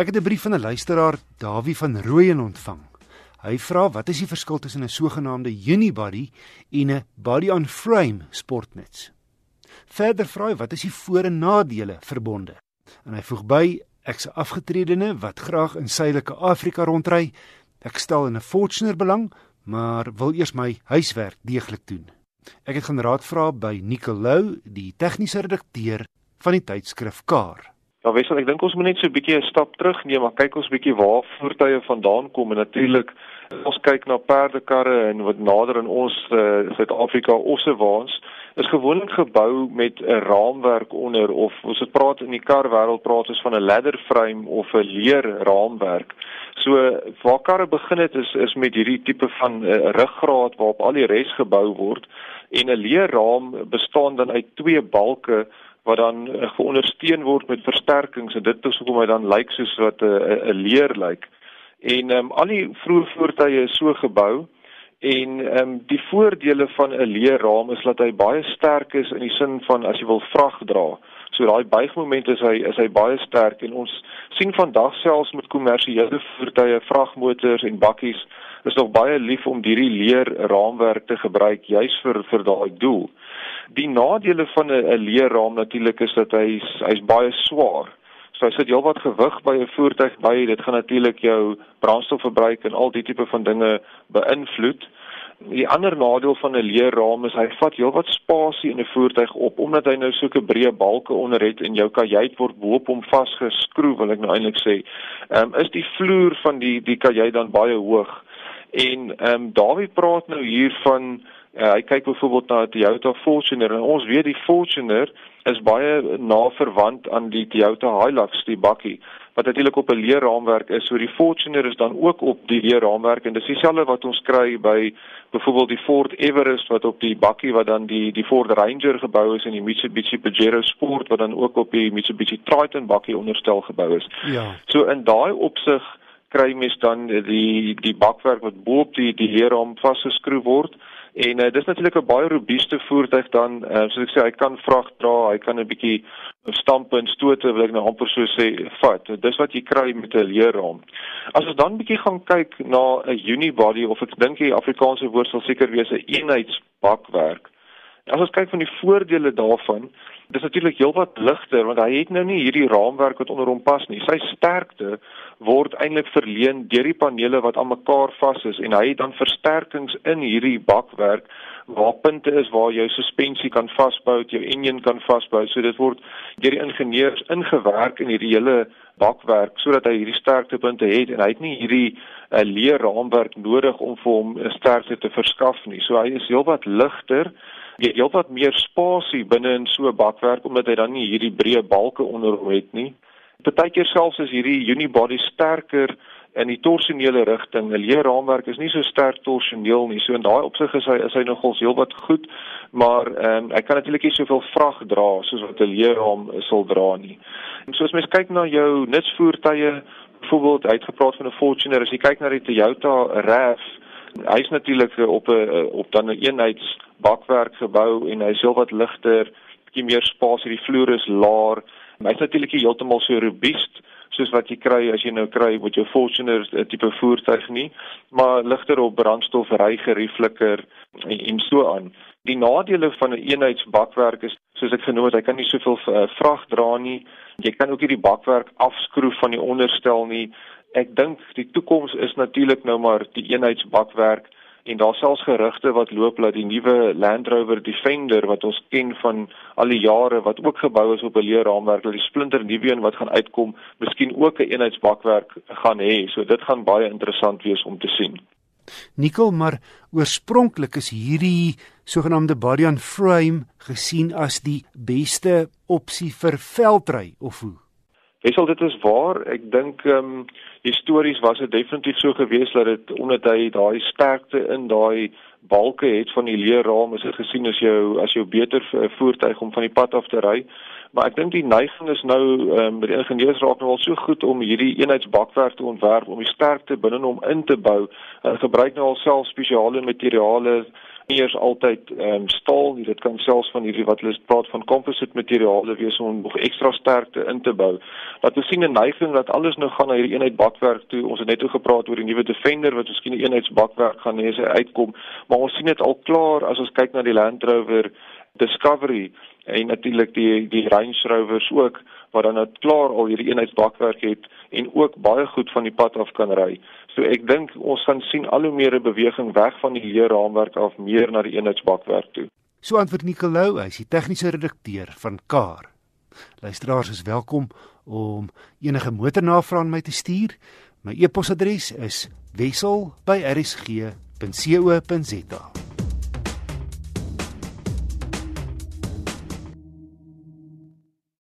Ek het 'n brief van 'n luisteraar, Dawie van Rooyen ontvang. Hy vra wat is die verskil tussen 'n sogenaamde unibody en 'n body-on-frame sportnuts? Verder vra hy wat is die voor- en nadele verbonde? En hy voeg by ek's 'n afgetredene wat graag in Suidelike Afrika rondry. Ek stel in 'n Fortuner belang, maar wil eers my huiswerk deeglik doen. Ek het gaan raad vra by Nicolou, die tegniese redakteur van die tydskrif Kar. Ja, wissel, ek dink ons moet net so 'n bietjie 'n stap terug neem, maar kyk ons bietjie waar voertuie vandaan kom en natuurlik ons kyk na perdekarre en wat nader in ons uh, Suid-Afrika osse waans is gewoonlik gebou met 'n raamwerk onder of ons het praat in die karwêreld praat ons van 'n ladder frame of 'n leer raamwerk. So waar karre begin het is is met hierdie tipe van uh, ruggraat waarop al die res gebou word en 'n leer raam bestaan dan uit twee balke wat dan uh, geondersteun word met versterkings en dit is hoekom hy dan lyk soos wat 'n uh, 'n leer lyk. En ehm um, al die vroeë voertuie is so gebou en ehm um, die voordele van 'n leer raam is dat hy baie sterk is in die sin van as jy wil vrag dra. So daai buigmoment is hy is hy baie sterk en ons sien vandag selfs met kommersiële voertuie, vragmotors en bakkies is nog baie lief om hierdie leer raamwerk te gebruik juis vir vir daai doel. Die nadele van 'n leerraam natuurlik is dat hy hy's baie swaar. So as dit heelwat gewig by 'n voertuig by, dit gaan natuurlik jou brandstofverbruik en al die tipe van dinge beïnvloed. Die ander nadeel van 'n leerraam is hy vat heelwat spasie in 'n voertuig op omdat hy nou sulke breë balke onder het en jou kajuit word bo-op hom vasgeskroef, wil ek nou eintlik sê. Ehm um, is die vloer van die die kajuit dan baie hoog. En ehm um, Dawie praat nou hier van uh, hy kyk byvoorbeeld na die Toyota Fortuner en ons weet die Fortuner is baie na verwant aan die Toyota Hilux die bakkie wat natuurlik op 'n leerraamwerk is. So die Fortuner is dan ook op die leerraamwerk en dis dieselfde wat ons kry by byvoorbeeld die Ford Everest wat op die bakkie wat dan die die Ford Ranger gebou is en die Mitsubishi Pajero Sport wat dan ook op die Mitsubishi Triton bakkie onderstel gebou is. Ja. So in daai opsig kry mens dan die die bakwerk wat bo op die die leerraam vasgeskroef word. En uh, dis natuurlik 'n baie robuuste voertuig dan uh, soos ek sê hy kan vrag dra, hy kan 'n bietjie stamp en stote wil ek nou amper so sê vat. Dis wat jy kry met 'n leerraam. As ons dan bietjie gaan kyk na 'n unibody of ek dink die Afrikaanse woord sal seker wees 'n eenheidsbakwerk. As ons kyk van die voordele daarvan, dis natuurlik heelwat ligter want hy het nou nie hierdie raamwerk wat onder hom pas nie. Sy sterkte word eintlik verleen deur die panele wat aan mekaar vas is en hy het dan versterkings in hierdie bakwerk waar punte is waar jou suspensie kan vasbou, jou enjin kan vasbou. So dit word deur die ingenieurs ingewerk in hierdie hele bakwerk sodat hy hierdie sterktepunte het en hy het nie hierdie uh, eh, leer raamwerk nodig om vir hom 'n sterkte te verskaf nie. So hy is heelwat ligter heelwat meer spasie binne in so 'n bakwerk omdat hy dan nie hierdie breë balke onder hom het nie. Partykeer selfs is hierdie unibody sterker in die torsionele rigting. 'n Leerraamwerk is nie so sterk torsioneel nie. So in daai opsig is hy is hy nogals heelwat goed, maar ehm um, hy kan natuurlik nie soveel vrag dra soos wat 'n leerraam sal dra nie. En soos mens kyk na jou nutsvoertuie, byvoorbeeld uitgepraat van 'n Fortuner, as jy kyk na die Toyota RAV, hy's natuurlik op 'n op dan 'n eenheids bakwerk gebou en hy is heelwat ligter, bietjie meer spasie, die vloer is laer. Hy's natuurlik heeltemal so robuust soos wat jy kry as jy nou kry met jou Fortuner tipe voertuig nie, maar ligter op brandstof, ry geriefliker en, en so aan. Die nadele van 'n een eenheidsbakwerk is soos ek genoem het, hy kan nie soveel uh, vrag dra nie. Jy kan ook nie die bakwerk afskroef van die onderstel nie. Ek dink die toekoms is natuurlik nou maar die eenheidsbakwerk en daar selfs gerugte wat loop dat die nuwe Land Rover Defender wat ons ken van al die jare wat ook gebou is op 'n leerraamwerk, dat die splinter nuwe een wat gaan uitkom, miskien ook 'n een eenheidsbakwerk gaan hê. So dit gaan baie interessant wees om te sien. Nikkel, maar oorspronklik is hierdie sogenaamde body on frame gesien as die beste opsie vir veldry of hoe? Wessel dit is waar. Ek dink ehm um, histories was dit definitief so gewees dat dit omdat hy daai sterkte in daai balke het van die leerraam is dit gesien as jou as jou beter voertuig om van die pad af te ry. Maar ek dink die neiging is nou ehm um, by die ingenieurs raak nou al so goed om hierdie eenheidsbakwerk te ontwerp om die sterkte binne hom in te bou. Hulle gebruik nou al self spesiale materiale nie eers altyd ehm um, staal nie. Dit kan selfs van hierdie wat hulle praat van composite materiale wees om nog ekstra sterkte in te bou. Dat ons sien 'n neiging dat alles nou gaan na hierdie eenheid bakwerk toe. Ons het net oor gepraat oor die nuwe Defender wat miskien 'n eenheidsbakwerk gaan hê as hy uitkom, maar ons sien dit al klaar as ons kyk na die Land Rover Discovery en natuurlik die die Range Rovers ook wat dan net klaar al hierdie eenheidsbakwerk het en ook baie goed van die pad af kan ry. So ek dink ons gaan sien al hoe meer 'n beweging weg van die leerraamwerk af meer na die eenheidsbakwerk toe. So antwoord Nicolou, hy is die tegniese redakteur van Car. Luisteraars is welkom om enige motornavrae aan my te stuur. My e-posadres is wissel@rsg.co.za.